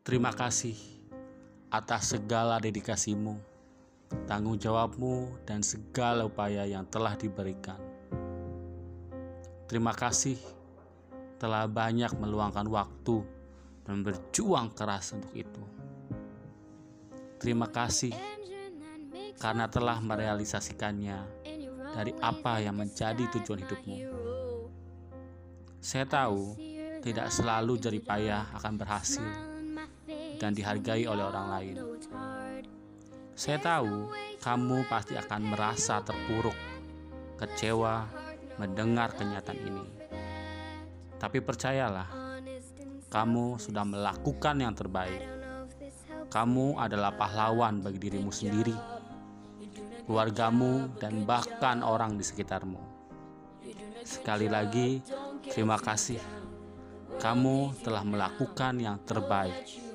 Terima kasih atas segala dedikasimu, tanggung jawabmu, dan segala upaya yang telah diberikan. Terima kasih telah banyak meluangkan waktu dan berjuang keras untuk itu. Terima kasih karena telah merealisasikannya dari apa yang menjadi tujuan hidupmu. Saya tahu tidak selalu jerih payah akan berhasil dan dihargai oleh orang lain. Saya tahu kamu pasti akan merasa terpuruk, kecewa mendengar kenyataan ini. Tapi percayalah, kamu sudah melakukan yang terbaik. Kamu adalah pahlawan bagi dirimu sendiri, keluargamu, dan bahkan orang di sekitarmu. Sekali lagi, terima kasih. Kamu telah melakukan yang terbaik.